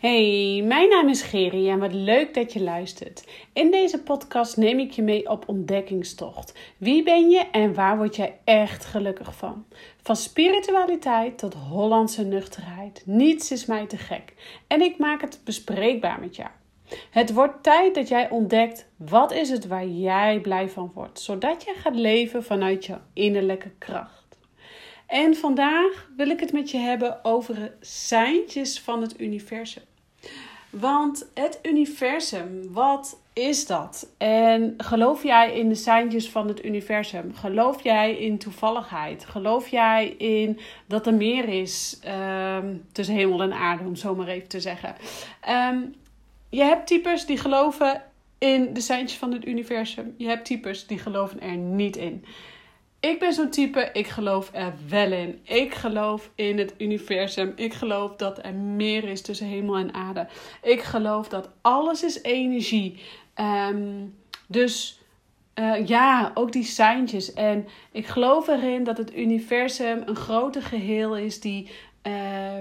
Hey, mijn naam is Geri en wat leuk dat je luistert. In deze podcast neem ik je mee op ontdekkingstocht. Wie ben je en waar word jij echt gelukkig van? Van spiritualiteit tot Hollandse nuchterheid. Niets is mij te gek. En ik maak het bespreekbaar met jou. Het wordt tijd dat jij ontdekt wat is het waar jij blij van wordt, zodat je gaat leven vanuit jouw innerlijke kracht. En vandaag wil ik het met je hebben over seintjes van het universum. Want het universum, wat is dat? En geloof jij in de seintjes van het universum? Geloof jij in toevalligheid? Geloof jij in dat er meer is ehm, tussen hemel en aarde, om zo maar even te zeggen? Um, je hebt types die geloven in de seintjes van het universum. Je hebt types die geloven er niet in. Ik ben zo'n type, ik geloof er wel in. Ik geloof in het universum. Ik geloof dat er meer is tussen hemel en aarde. Ik geloof dat alles is energie. Um, dus uh, ja, ook die seintjes. En ik geloof erin dat het universum een groter geheel is die uh,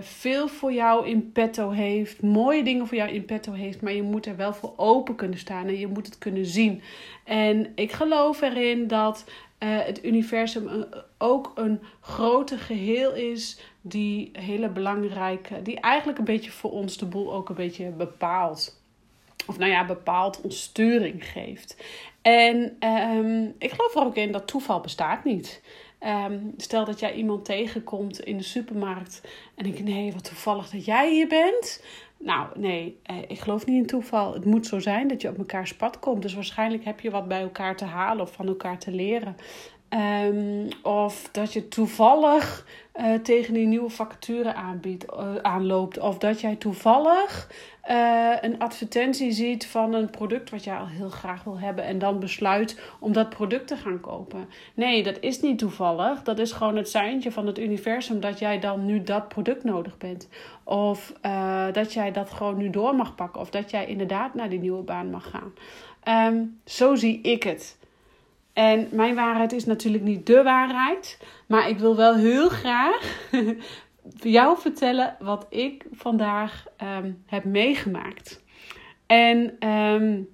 veel voor jou in petto heeft, mooie dingen voor jou in petto heeft, maar je moet er wel voor open kunnen staan en je moet het kunnen zien. En ik geloof erin dat uh, het universum ook een grote geheel is die hele belangrijke, die eigenlijk een beetje voor ons de boel ook een beetje bepaalt. Of nou ja, bepaalt ons sturing geeft. En um, ik geloof er ook in dat toeval bestaat niet. Um, stel dat jij iemand tegenkomt in de supermarkt en denk je, nee, wat toevallig dat jij hier bent. Nou, nee, eh, ik geloof niet in toeval. Het moet zo zijn dat je op elkaars pad komt. Dus waarschijnlijk heb je wat bij elkaar te halen of van elkaar te leren. Um, of dat je toevallig uh, tegen die nieuwe vacature aanbiedt, uh, aanloopt. Of dat jij toevallig uh, een advertentie ziet van een product wat jij al heel graag wil hebben. En dan besluit om dat product te gaan kopen. Nee, dat is niet toevallig. Dat is gewoon het seintje van het universum dat jij dan nu dat product nodig bent. Of dat jij dat gewoon nu door mag pakken. Of dat jij inderdaad naar die nieuwe baan mag gaan. Um, zo zie ik het. En mijn waarheid is natuurlijk niet de waarheid. Maar ik wil wel heel graag jou vertellen wat ik vandaag um, heb meegemaakt. En um,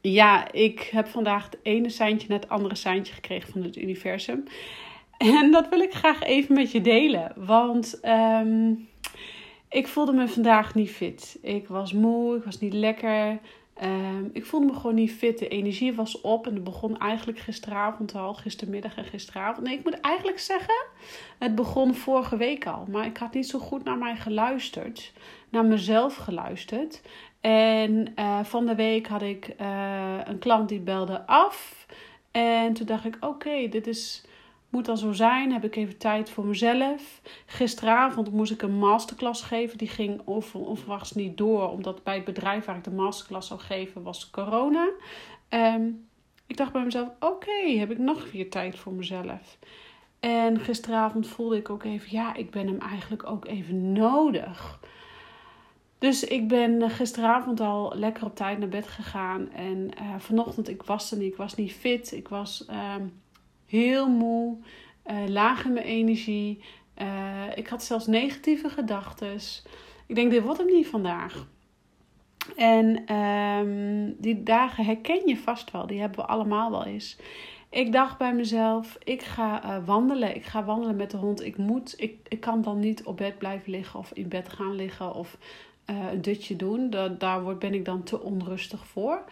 ja, ik heb vandaag het ene seintje naar het andere seintje gekregen van het universum. En dat wil ik graag even met je delen. Want um, ik voelde me vandaag niet fit. Ik was moe, ik was niet lekker. Um, ik voelde me gewoon niet fit. De energie was op en het begon eigenlijk gisteravond al, gistermiddag en gisteravond. Nee, ik moet eigenlijk zeggen, het begon vorige week al. Maar ik had niet zo goed naar mij geluisterd, naar mezelf geluisterd. En uh, van de week had ik uh, een klant die belde af. En toen dacht ik, oké, dit is moet dan zo zijn. Heb ik even tijd voor mezelf. Gisteravond moest ik een masterclass geven. Die ging onverwachts niet door. Omdat bij het bedrijf waar ik de masterclass zou geven was corona. Um, ik dacht bij mezelf, oké, heb ik nog weer tijd voor mezelf. En gisteravond voelde ik ook even, ja, ik ben hem eigenlijk ook even nodig. Dus ik ben gisteravond al lekker op tijd naar bed gegaan. En uh, vanochtend, ik was er niet, ik was niet fit. Ik was... Um, heel moe, uh, laag in mijn energie. Uh, ik had zelfs negatieve gedachten. Ik denk, dit wordt het niet vandaag. En um, die dagen herken je vast wel. Die hebben we allemaal wel eens. Ik dacht bij mezelf, ik ga uh, wandelen. Ik ga wandelen met de hond. Ik moet, ik, ik kan dan niet op bed blijven liggen of in bed gaan liggen of een dutje doen. Da daar word, ben ik dan te onrustig voor.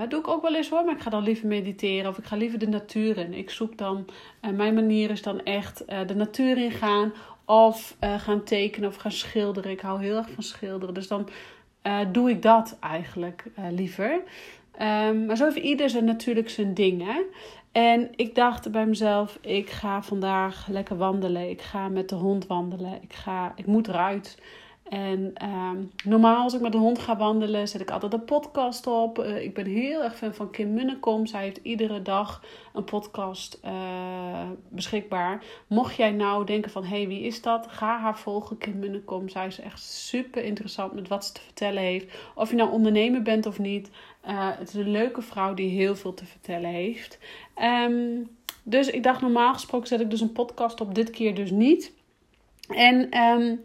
Dat doe ik ook wel eens hoor, maar ik ga dan liever mediteren of ik ga liever de natuur in. Ik zoek dan, uh, mijn manier is dan echt de natuur in gaan of gaan tekenen of gaan schilderen. Ik hou heel erg van schilderen, dus dan doe ik dat eigenlijk liever. Um, maar zo heeft ieder zijn natuurlijk zijn dingen. En ik dacht bij mezelf, ik ga vandaag lekker wandelen. Ik ga met de hond wandelen. Ik, ga, ik moet eruit. En uh, normaal als ik met de hond ga wandelen, zet ik altijd een podcast op. Uh, ik ben heel erg fan van Kim Munnekom. Zij heeft iedere dag een podcast uh, beschikbaar. Mocht jij nou denken van, hé, hey, wie is dat? Ga haar volgen, Kim Munnekom. Zij is echt super interessant met wat ze te vertellen heeft. Of je nou ondernemer bent of niet. Uh, het is een leuke vrouw die heel veel te vertellen heeft. Um, dus ik dacht, normaal gesproken zet ik dus een podcast op. Dit keer dus niet. En... Um,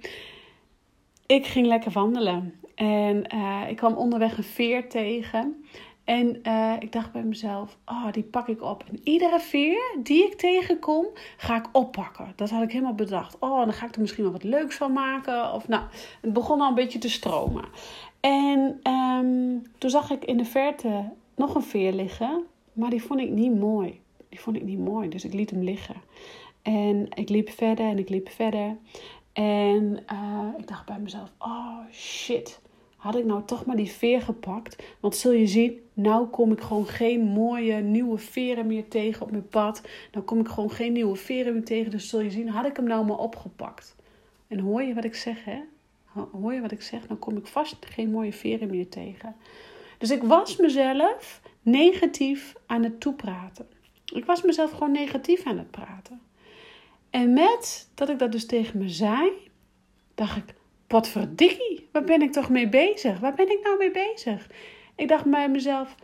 ik ging lekker wandelen. En uh, ik kwam onderweg een veer tegen. En uh, ik dacht bij mezelf, oh, die pak ik op. En iedere veer die ik tegenkom, ga ik oppakken. Dat had ik helemaal bedacht. Oh, dan ga ik er misschien wel wat leuks van maken. Of nou, het begon al een beetje te stromen. En um, toen zag ik in de verte nog een veer liggen. Maar die vond ik niet mooi. Die vond ik niet mooi, dus ik liet hem liggen. En ik liep verder en ik liep verder. En uh, ik dacht bij mezelf, oh shit had ik nou toch maar die veer gepakt? Want zul je zien, nou kom ik gewoon geen mooie nieuwe veren meer tegen op mijn pad. Dan kom ik gewoon geen nieuwe veren meer tegen. Dus zul je zien, had ik hem nou maar opgepakt. En hoor je wat ik zeg, hè? Hoor je wat ik zeg? Dan kom ik vast geen mooie veren meer tegen. Dus ik was mezelf negatief aan het toepraten. Ik was mezelf gewoon negatief aan het praten. En met dat ik dat dus tegen me zei, dacht ik: potverdikkie, waar ben ik toch mee bezig? Waar ben ik nou mee bezig? Ik dacht bij mezelf,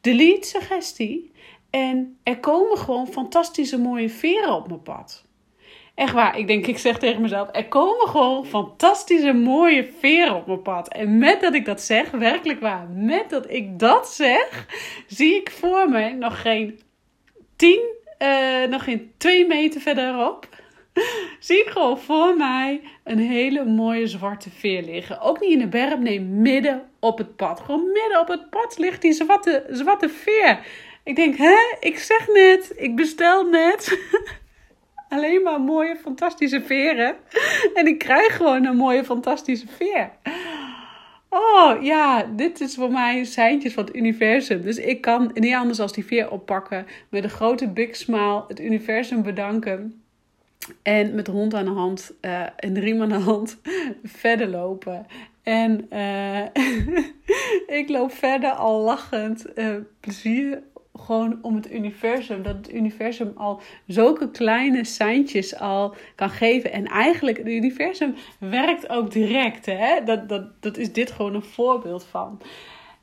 delete suggestie. En er komen gewoon fantastische mooie veren op mijn pad. Echt waar, ik denk, ik zeg tegen mezelf, er komen gewoon fantastische mooie veren op mijn pad. En met dat ik dat zeg, werkelijk waar, met dat ik dat zeg, zie ik voor me nog geen tien, uh, nog geen twee meter verderop zie ik gewoon voor mij een hele mooie zwarte veer liggen. Ook niet in de berm, nee, midden op het pad. Gewoon midden op het pad ligt die zwarte, zwarte veer. Ik denk, hè, ik zeg net, ik bestel net. Alleen maar mooie, fantastische veren. En ik krijg gewoon een mooie, fantastische veer. Oh ja, dit is voor mij seintjes van het universum. Dus ik kan niet anders als die veer oppakken. Met een grote big smile het universum bedanken. En met de hond aan de hand uh, en de riem aan de hand verder lopen. En uh, ik loop verder al lachend. Uh, plezier gewoon om het universum. Dat het universum al zulke kleine seintjes al kan geven. En eigenlijk, het universum werkt ook direct. Hè? Dat, dat, dat is dit gewoon een voorbeeld van.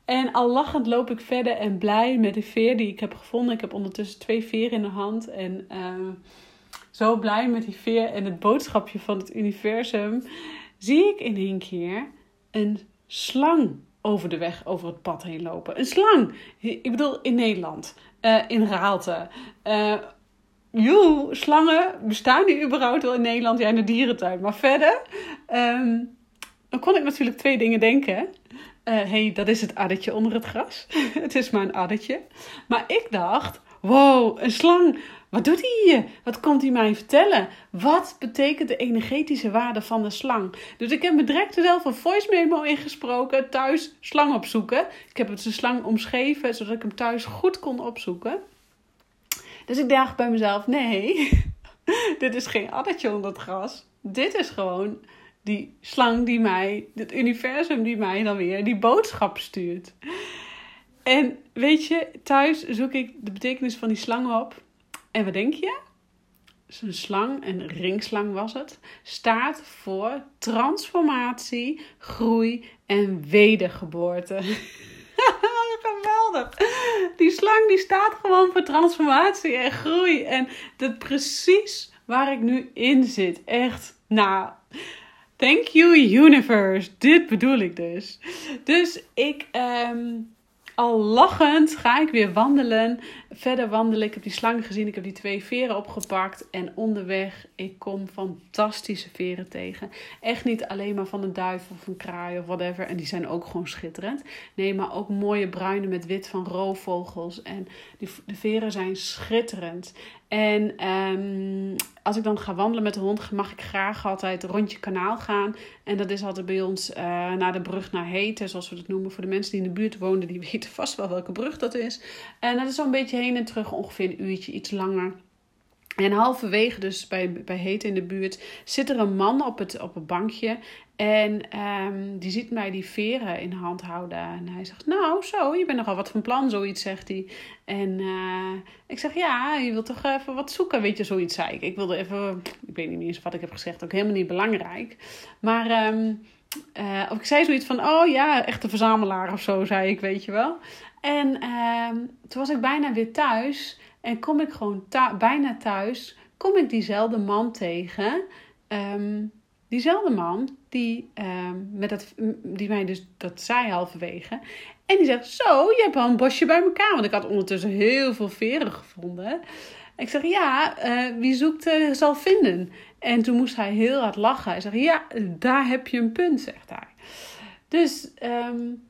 En al lachend loop ik verder en blij met de veer die ik heb gevonden. Ik heb ondertussen twee veren in de hand. En zo blij met die veer en het boodschapje van het universum, zie ik in één keer een slang over de weg, over het pad heen lopen. Een slang. Ik bedoel, in Nederland. Uh, in Raalte. Uh, joe, slangen bestaan die überhaupt wel in Nederland? Ja, in de dierentuin. Maar verder, um, dan kon ik natuurlijk twee dingen denken. Hé, uh, hey, dat is het addertje onder het gras. het is maar een addertje. Maar ik dacht, wow, een slang. Wat doet hij hier? Wat komt hij mij vertellen? Wat betekent de energetische waarde van de slang? Dus ik heb me direct zelf een voice memo ingesproken. Thuis slang opzoeken. Ik heb het de slang omschreven, zodat ik hem thuis goed kon opzoeken. Dus ik dacht bij mezelf: nee, dit is geen addertje onder het gras. Dit is gewoon die slang die mij, het universum die mij dan weer die boodschap stuurt. En weet je, thuis zoek ik de betekenis van die slang op. En wat denk je? Een slang, een ringslang was het, staat voor transformatie, groei en wedergeboorte. Geweldig. Die slang die staat gewoon voor transformatie en groei. En dat precies waar ik nu in zit. Echt, nou, thank you universe. Dit bedoel ik dus. Dus ik um, al lachend ga ik weer wandelen. Verder wandelen. Ik heb die slang gezien. Ik heb die twee veren opgepakt. En onderweg, ik kom fantastische veren tegen. Echt niet alleen maar van een duif of een kraai of whatever. En die zijn ook gewoon schitterend. Nee, maar ook mooie bruine met wit van roofvogels. En die, de veren zijn schitterend. En um, als ik dan ga wandelen met de hond, mag ik graag altijd rondje kanaal gaan. En dat is altijd bij ons uh, naar de brug naar Heten, zoals we dat noemen. Voor de mensen die in de buurt wonen, die weten vast wel welke brug dat is. En dat is zo'n beetje heen en terug, ongeveer een uurtje, iets langer. En halverwege, dus bij, bij Heten in de buurt, zit er een man op het, op het bankje. En um, die ziet mij die veren in hand houden. En hij zegt, nou zo, je bent nogal wat van plan, zoiets zegt hij. En uh, ik zeg, ja, je wilt toch even wat zoeken, weet je, zoiets zei ik. Ik wilde even, ik weet niet eens wat ik heb gezegd, ook helemaal niet belangrijk. Maar um, uh, of ik zei zoiets van, oh ja, echte verzamelaar of zo, zei ik, weet je wel. En um, toen was ik bijna weer thuis. En kom ik gewoon bijna thuis, kom ik diezelfde man tegen... diezelfde man, die, ehm, met dat, die mij dus dat zei halverwege. En die zegt, zo, je hebt al een bosje bij elkaar. Want ik had ondertussen heel veel veren gevonden. Ik zeg, ja, uh, wie zoekt uh, zal vinden. En toen moest hij heel hard lachen. Hij zegt, ja, daar heb je een punt, zegt hij. Dus, um,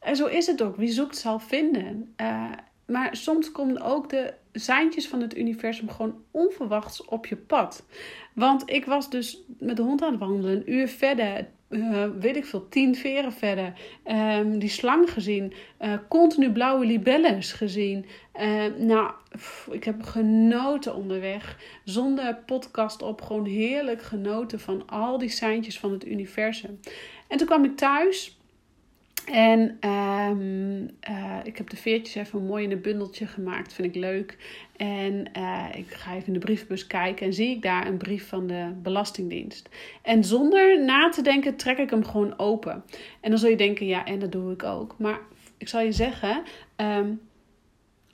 en zo is het ook. Wie zoekt zal vinden. Uh, maar soms komen ook de seintjes van het universum gewoon onverwachts op je pad. Want ik was dus met de hond aan het wandelen, een uur verder, uh, weet ik veel, tien veren verder. Um, die slang gezien, uh, continu blauwe libelles gezien. Uh, nou, ik heb genoten onderweg. Zonder podcast op, gewoon heerlijk genoten van al die seintjes van het universum. En toen kwam ik thuis. En um, uh, ik heb de veertjes even mooi in een bundeltje gemaakt. Vind ik leuk. En uh, ik ga even in de brievenbus kijken. En zie ik daar een brief van de Belastingdienst. En zonder na te denken trek ik hem gewoon open. En dan zul je denken, ja, en dat doe ik ook. Maar ik zal je zeggen, um,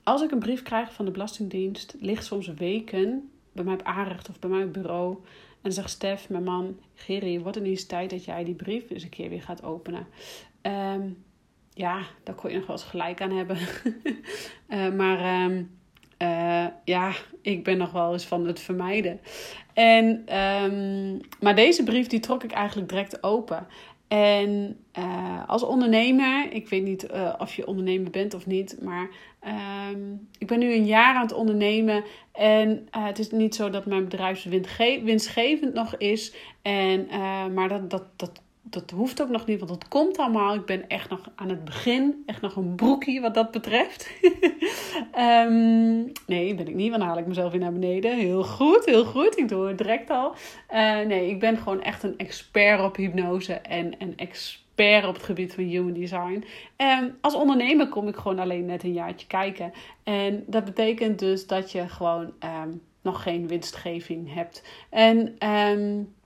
als ik een brief krijg van de Belastingdienst, ligt soms weken bij mij op aanrecht of bij mij op bureau. En zegt Stef, mijn man, Gerry, het niet eens tijd dat jij die brief eens een keer weer gaat openen. Um, ja, daar kon je nog wel eens gelijk aan hebben. uh, maar um, uh, ja, ik ben nog wel eens van het vermijden. En, um, maar deze brief die trok ik eigenlijk direct open. En uh, als ondernemer, ik weet niet of je ondernemer bent of niet, maar ik ben nu een jaar aan het ondernemen. En het is niet zo dat mijn bedrijf winstgevend nog is. En, maar dat, dat, dat dat hoeft ook nog niet, want het komt allemaal. Ik ben echt nog aan het begin. Echt nog een broekie wat dat betreft. um, nee, ben ik niet, want dan haal ik mezelf weer naar beneden. Heel goed, heel goed. Ik doe het direct al. Uh, nee, ik ben gewoon echt een expert op hypnose en een expert op het gebied van human design. Um, als ondernemer kom ik gewoon alleen net een jaartje kijken. En dat betekent dus dat je gewoon um, nog geen winstgeving hebt. En... Um,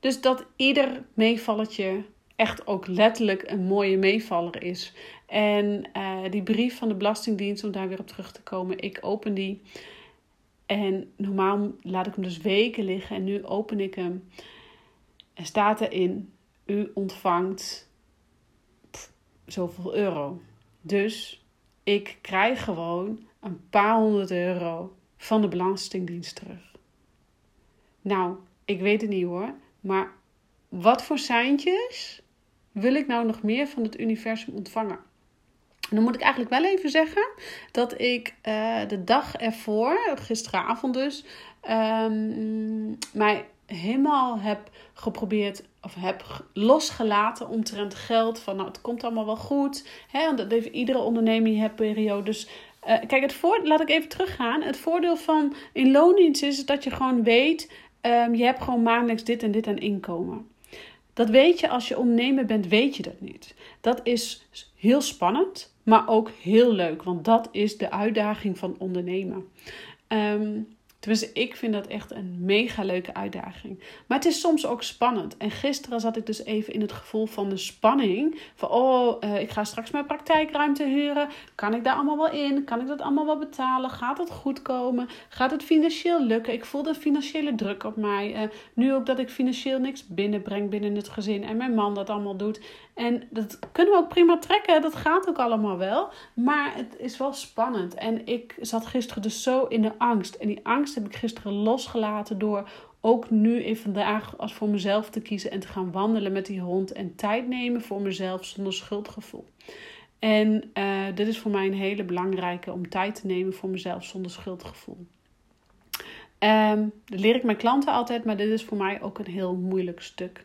dus dat ieder meevalletje echt ook letterlijk een mooie meevaller is. En uh, die brief van de Belastingdienst, om daar weer op terug te komen, ik open die. En normaal laat ik hem dus weken liggen en nu open ik hem. En staat erin, u ontvangt zoveel euro. Dus ik krijg gewoon een paar honderd euro van de Belastingdienst terug. Nou, ik weet het niet hoor. Maar wat voor seintjes wil ik nou nog meer van het universum ontvangen? En dan moet ik eigenlijk wel even zeggen dat ik uh, de dag ervoor, gisteravond dus, um, mij helemaal heb geprobeerd of heb losgelaten omtrent geld. Van nou, het komt allemaal wel goed. Hè, dat heeft iedere onderneming heeft periodes. Uh, kijk, het voor, laat ik even teruggaan. Het voordeel van in loondienst is dat je gewoon weet um, je hebt gewoon maandelijks dit en dit aan inkomen. Dat weet je als je ondernemer bent, weet je dat niet. Dat is heel spannend, maar ook heel leuk, want dat is de uitdaging van ondernemen. Um, Tenminste, ik vind dat echt een mega leuke uitdaging. Maar het is soms ook spannend. En gisteren zat ik dus even in het gevoel van de spanning. Van, oh, uh, ik ga straks mijn praktijkruimte huren. Kan ik daar allemaal wel in? Kan ik dat allemaal wel betalen? Gaat het goed komen? Gaat het financieel lukken? Ik voelde een financiële druk op mij. Uh, nu ook dat ik financieel niks binnenbreng binnen het gezin. En mijn man dat allemaal doet. En dat kunnen we ook prima trekken. Dat gaat ook allemaal wel. Maar het is wel spannend. En ik zat gisteren dus zo in de angst. En die angst heb ik gisteren losgelaten door ook nu in vandaag als voor mezelf te kiezen en te gaan wandelen met die hond en tijd nemen voor mezelf zonder schuldgevoel. En uh, dit is voor mij een hele belangrijke om tijd te nemen voor mezelf zonder schuldgevoel. Um, dat leer ik mijn klanten altijd, maar dit is voor mij ook een heel moeilijk stuk.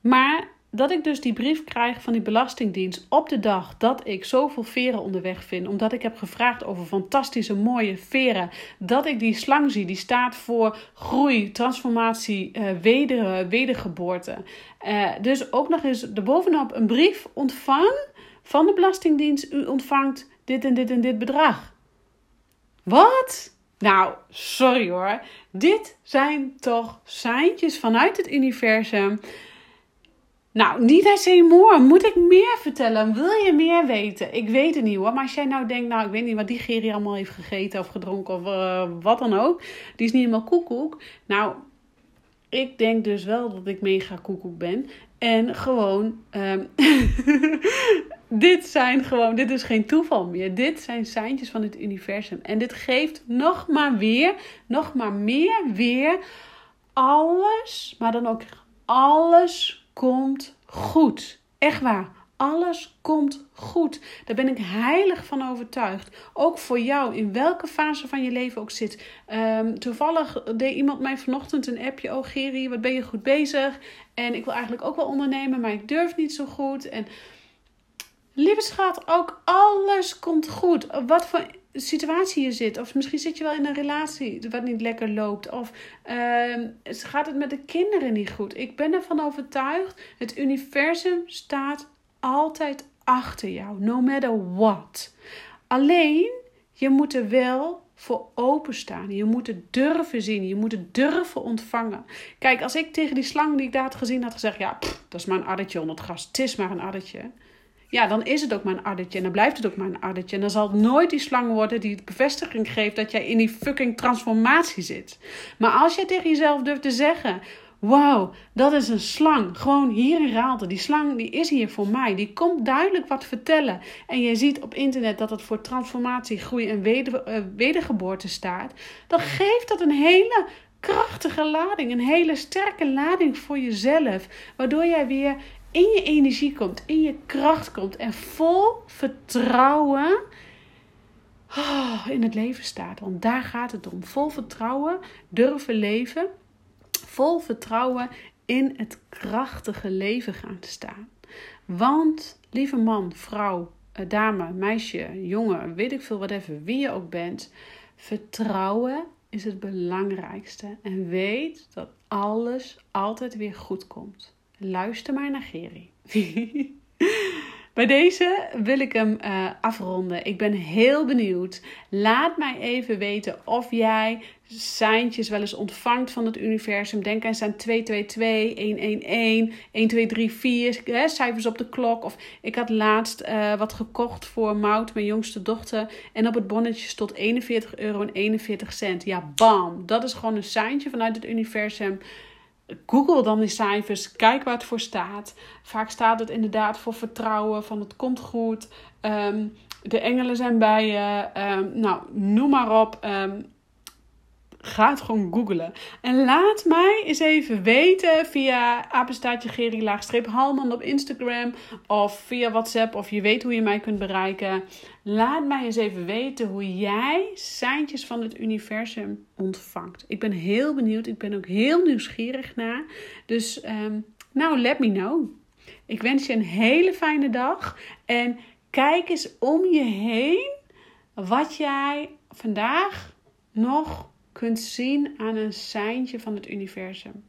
Maar dat ik dus die brief krijg van die Belastingdienst op de dag dat ik zoveel veren onderweg vind, omdat ik heb gevraagd over fantastische mooie veren, dat ik die slang zie, die staat voor groei, transformatie, weder, wedergeboorte. Uh, dus ook nog eens erbovenop een brief ontvang van de Belastingdienst, u ontvangt dit en dit en dit bedrag. Wat? Nou, sorry hoor. Dit zijn toch seintjes vanuit het universum nou, niet I more. Moet ik meer vertellen? Wil je meer weten? Ik weet het niet hoor. Maar als jij nou denkt, nou, ik weet niet wat die Geri allemaal heeft gegeten of gedronken of uh, wat dan ook. Die is niet helemaal koekoek. Nou, ik denk dus wel dat ik mega koekoek ben. En gewoon, um, dit zijn gewoon, dit is geen toeval meer. Dit zijn seintjes van het universum. En dit geeft nog maar weer, nog maar meer weer, alles, maar dan ook alles komt goed. Echt waar. Alles komt goed. Daar ben ik heilig van overtuigd. Ook voor jou, in welke fase van je leven ook zit. Ehm, toevallig deed iemand mij vanochtend een appje. Oh Geri, wat ben je goed bezig? En ik wil eigenlijk ook wel ondernemen, maar ik durf niet zo goed. En lieve schat, ook alles komt goed. Wat voor situatie je zit. Of misschien zit je wel in een relatie wat niet lekker loopt. Of uh, gaat het met de kinderen niet goed. Ik ben ervan overtuigd. Het universum staat altijd achter jou. No matter what. Alleen, je moet er wel voor openstaan. Je moet het durven zien. Je moet het durven ontvangen. Kijk, als ik tegen die slang die ik daar had gezien had gezegd... Ja, dat is maar een addertje onder het gras. Het is maar een addertje ja, dan is het ook maar een addertje. En dan blijft het ook maar een addertje. En dan zal het nooit die slang worden die bevestiging geeft dat jij in die fucking transformatie zit. Maar als jij tegen jezelf durft te zeggen: Wauw, dat is een slang. Gewoon hier in Raalte. Die slang die is hier voor mij. Die komt duidelijk wat vertellen. En je ziet op internet dat het voor transformatie, groei en uh, wedergeboorte staat. Dan geeft dat een hele krachtige lading. Een hele sterke lading voor jezelf. Waardoor jij weer in je energie komt, in je kracht komt en vol vertrouwen oh, in het leven staat. Want daar gaat het om. Vol vertrouwen durven leven. Vol vertrouwen in het krachtige leven gaan staan. Want, lieve man, vrouw, eh, dame, meisje, jongen, weet ik veel, wat even, wie je ook bent, vertrouwen is het belangrijkste. En weet dat alles altijd weer goed komt. Luister maar naar Geri. Bij deze wil ik hem uh, afronden. Ik ben heel benieuwd. Laat mij even weten of jij seintjes wel eens ontvangt van het universum. Denk eens aan 222, 111, 1234, hè, cijfers op de klok. Of ik had laatst uh, wat gekocht voor Mout, mijn jongste dochter. En op het bonnetje stond 41 euro en 41 cent. Ja, bam. Dat is gewoon een seintje vanuit het universum. Google dan die cijfers, kijk waar het voor staat. Vaak staat het inderdaad voor vertrouwen, van het komt goed. Ehm, de engelen zijn bij je. Um, nou, noem maar op. Um, ga het gewoon googlen. En laat mij eens even weten via apenstaatje Geri Halman op Instagram. Of via WhatsApp. Of je weet hoe je mij kunt bereiken. Laat mij eens even weten hoe jij seintjes van het universum ontvangt. Ik ben heel benieuwd. Ik ben ook heel nieuwsgierig naar. Dus um, nou, let me know. Ik wens je een hele fijne dag. En kijk eens om je heen wat jij vandaag nog kunt zien aan een seintje van het universum.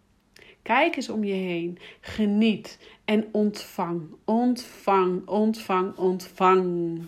Kijk eens om je heen. Geniet en ontvang, ontvang, ontvang, ontvang.